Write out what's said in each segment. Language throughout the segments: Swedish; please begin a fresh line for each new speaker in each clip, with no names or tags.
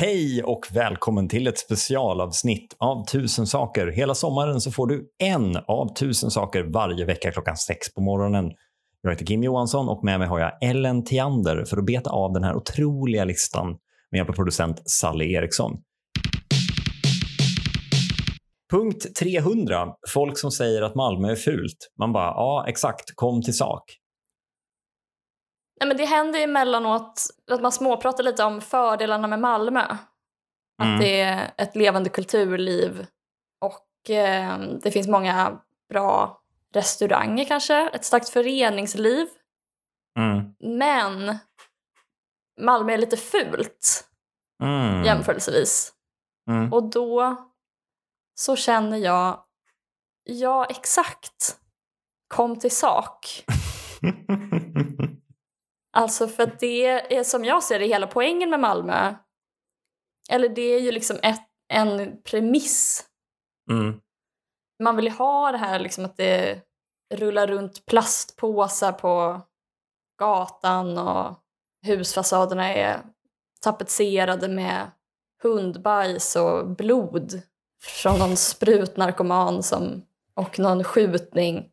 Hej och välkommen till ett specialavsnitt av Tusen saker. Hela sommaren så får du en av tusen saker varje vecka klockan sex på morgonen. Jag heter Kim Johansson och med mig har jag Ellen Tiander för att beta av den här otroliga listan med hjälp av producent Sally Eriksson. Punkt 300. Folk som säger att Malmö är fult. Man bara, ja exakt, kom till sak.
Nej, men det händer emellanåt att man småpratar lite om fördelarna med Malmö.
Mm.
Att det är ett levande kulturliv och eh, det finns många bra restauranger kanske, ett starkt föreningsliv.
Mm.
Men Malmö är lite fult
Mm.
jämförelsevis.
Mm.
Och då så känner jag, ja exakt, kom till sak. Alltså för att det är som jag ser det hela poängen med Malmö. Eller det är ju liksom ett, en premiss.
mm.
Man vill ju ha det här liksom att det rullar runt plastpåsar på gatan och husfasaderna är tapetserade med hundbajs och blod från någon sprutnarkoman som, och någon skjutning.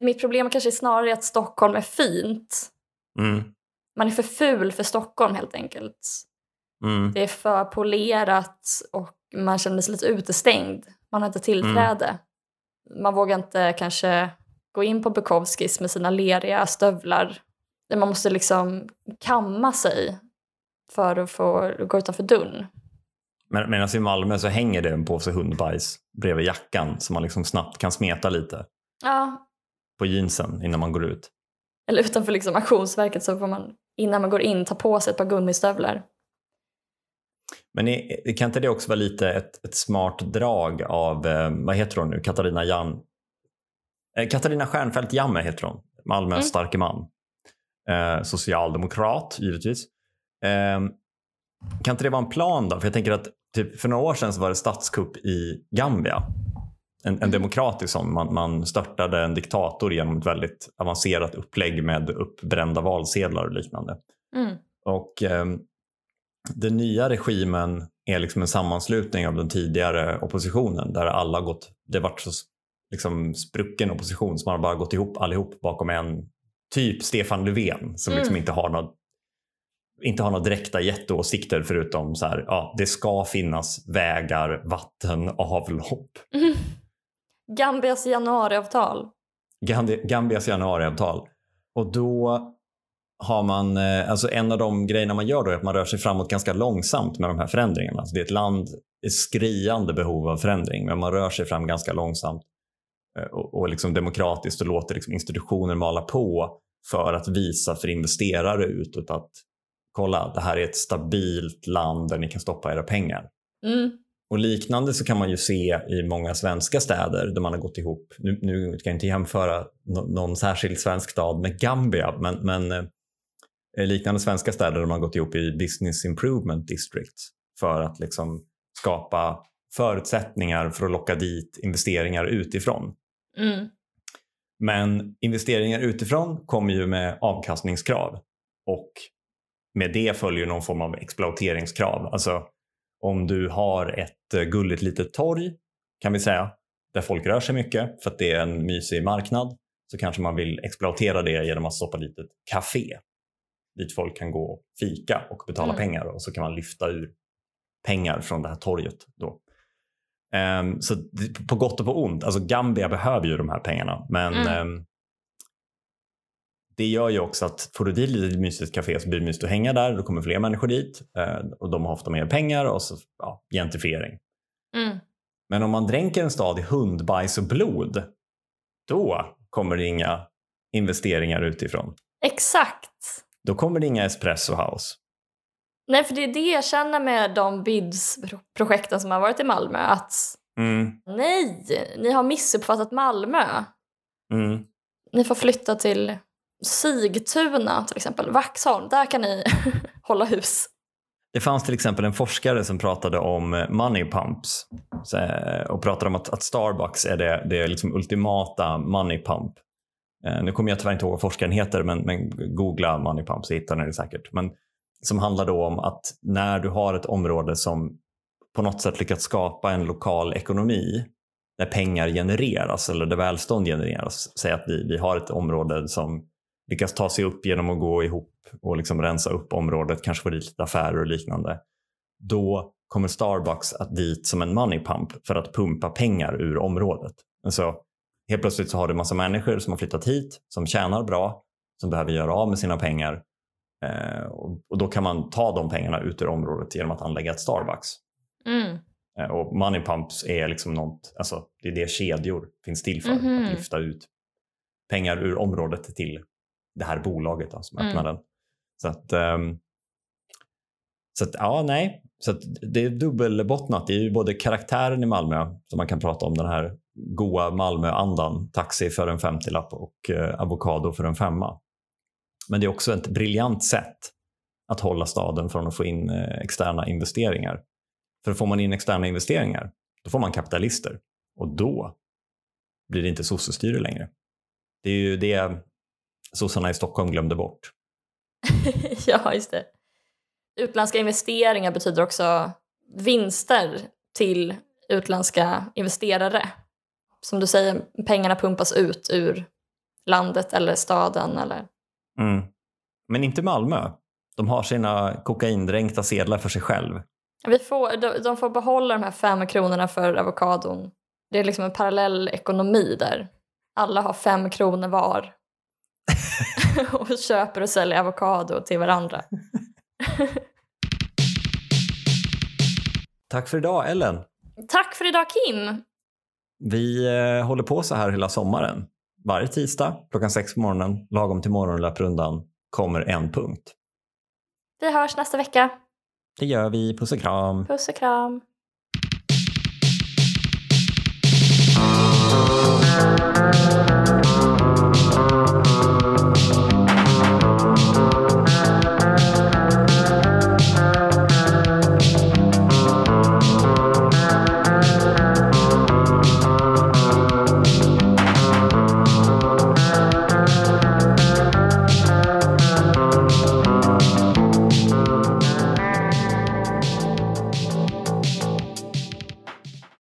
Mitt problem kanske snarare är att Stockholm är fint
Mm.
man är för ful för Stockholm helt enkelt.
Mm.
Det är för polerat och man känner sig lite utestängd. Man har inte tillträde. Man vågar inte kanske gå in på Bukowskis med sina leriga stövlar. Man måste liksom kamma sig för att få gå utanför dörren.
Men, medan i Malmö så hänger det en påse hundbajs bredvid jackan så man liksom snabbt kan smeta lite
Ja,
på jeansen innan man går ut.
Eller utanför liksom auktionsverket så får man innan man går in ta på sig ett par gummistövlar.
Men är, kan inte det också vara lite ett, ett smart drag av, eh, vad heter hon nu, Katarina Jan... Eh, Katarina Stjernfeldt Jamme heter hon, Malmös
Mm.
starke man. Eh, socialdemokrat, givetvis. Eh, kan inte det vara en plan då? För jag tänker att typ, för några år sedan så var det statskupp i Gambia. En, en
Mm.
demokratisk sån. Man, man störtade en diktator genom ett väldigt avancerat upplägg med uppbrända valsedlar och liknande.
Mm.
Och ehm, den nya regimen är liksom en sammanslutning av den tidigare oppositionen där alla gått, det varit så liksom sprucken opposition så man har bara gått ihop allihop bakom en typ Stefan Löfven som liksom
Mm.
inte har något inte har några direkta jätteåsikter förutom så här, ja, det ska finnas vägar, vatten avlopp.
Mm. Gambias januariavtal.
Gambi- Gambias januariavtal. Och då har man, eh, alltså en av de grejerna man gör då är att man rör sig framåt ganska långsamt med de här förändringarna. Alltså det är ett land i skriande behov av förändring, men man rör sig fram ganska långsamt eh, och, och liksom demokratiskt och låter liksom institutioner mala på för att visa för investerare utåt att kolla, det här är ett stabilt land där ni kan stoppa era pengar.
Mm.
Och liknande så kan man ju se i många svenska städer där man har gått ihop. Nu, nu ska jag inte jämföra någon särskild svensk stad med Gambia, men, men eh, liknande svenska städer där man har gått ihop i Business Improvement District för att liksom skapa förutsättningar för att locka dit investeringar utifrån.
Mm.
Men investeringar utifrån kommer ju med avkastningskrav och med det följer någon form av exploateringskrav. Alltså om du har ett eh, gulligt litet torg kan vi säga där folk rör sig mycket för att det är en mysig marknad så kanske man vill exploatera det genom att stoppa dit ett café dit folk kan gå och fika och betala
Mm.
pengar och så kan man lyfta ur pengar från det här torget. Då. Ehm, så på gott och på ont, alltså Gambia behöver ju de här pengarna men
Mm.
ehm, det gör ju också att får du dit ett litet mysigt café så blir det mysigt att hänga där, då kommer fler människor dit eh, och de har ofta mer pengar och så ja, gentrifiering.
Mm.
Men om man dränker en stad i hundbajs och blod, då kommer det inga investeringar utifrån.
Exakt.
Då kommer det inga espresso house.
Nej, för det är det jag känner med de BIDS-projekten som har varit i Malmö. Att
Mm,
nej, ni har missuppfattat Malmö.
mm,
Ni får flytta till Sigtuna till exempel, Vaxholm. Där kan ni hålla hus.
Det fanns till exempel en forskare som pratade om eh, money pumps eh, och pratade om att, att Starbucks är det, det liksom ultimata money pump. Eh, nu kommer jag tyvärr inte ihåg vad forskaren heter men, men googla money pump så hittar ni det säkert. Men som handlar då om att när du har ett område som på något sätt lyckats skapa en lokal ekonomi där pengar genereras eller där välstånd genereras. Säg att vi, vi har ett område som lyckas ta sig upp genom att gå ihop och liksom rensa upp området, kanske få dit lite affärer och liknande. Då kommer Starbucks att dit som en money pump för att pumpa pengar ur området. Alltså, helt plötsligt så har du massa människor som har flyttat hit, som tjänar bra, som behöver göra av med sina pengar eh, och, och, då kan man ta de pengarna ut ur området genom att anlägga ett Starbucks.
Mm.
Eh, och money pumps är liksom något, alltså det är det kedjor finns till för,
Mhm.
att lyfta ut pengar ur området till det här bolaget då, som
Mm.
öppnar den. Så att, ehm, så att ja, nej. Så det är dubbelbottnat. Det är ju både karaktären i Malmö, som man kan prata om, den här goa Malmö-andan, taxi för en 50-lapp och eh, avokado för en femma. Men det är också ett briljant sätt att hålla staden från att få in eh, externa investeringar. För får man in externa investeringar, då får man kapitalister. Och då blir det inte sossestyre längre. Det är ju det sossarna i Stockholm glömde bort.
ja, just det. Utländska investeringar betyder också vinster till utländska investerare. Som du säger, pengarna pumpas ut ur landet eller staden. Eller...
Mm. Men inte Malmö. De har sina kokaindränkta sedlar för sig själv.
Vi får, de, de får behålla de här fem kronorna för avokadon. Det är liksom en parallell ekonomi där. Alla har fem kronor var. och köper och säljer avokado till varandra.
Tack för idag Ellen.
Tack för idag Kim!
Vi eh, håller på så här hela sommaren. Varje tisdag klockan sex på morgonen, lagom till morgonlöprundan, kommer en punkt.
Vi hörs nästa vecka.
Det gör vi. Puss och kram.
Puss och kram.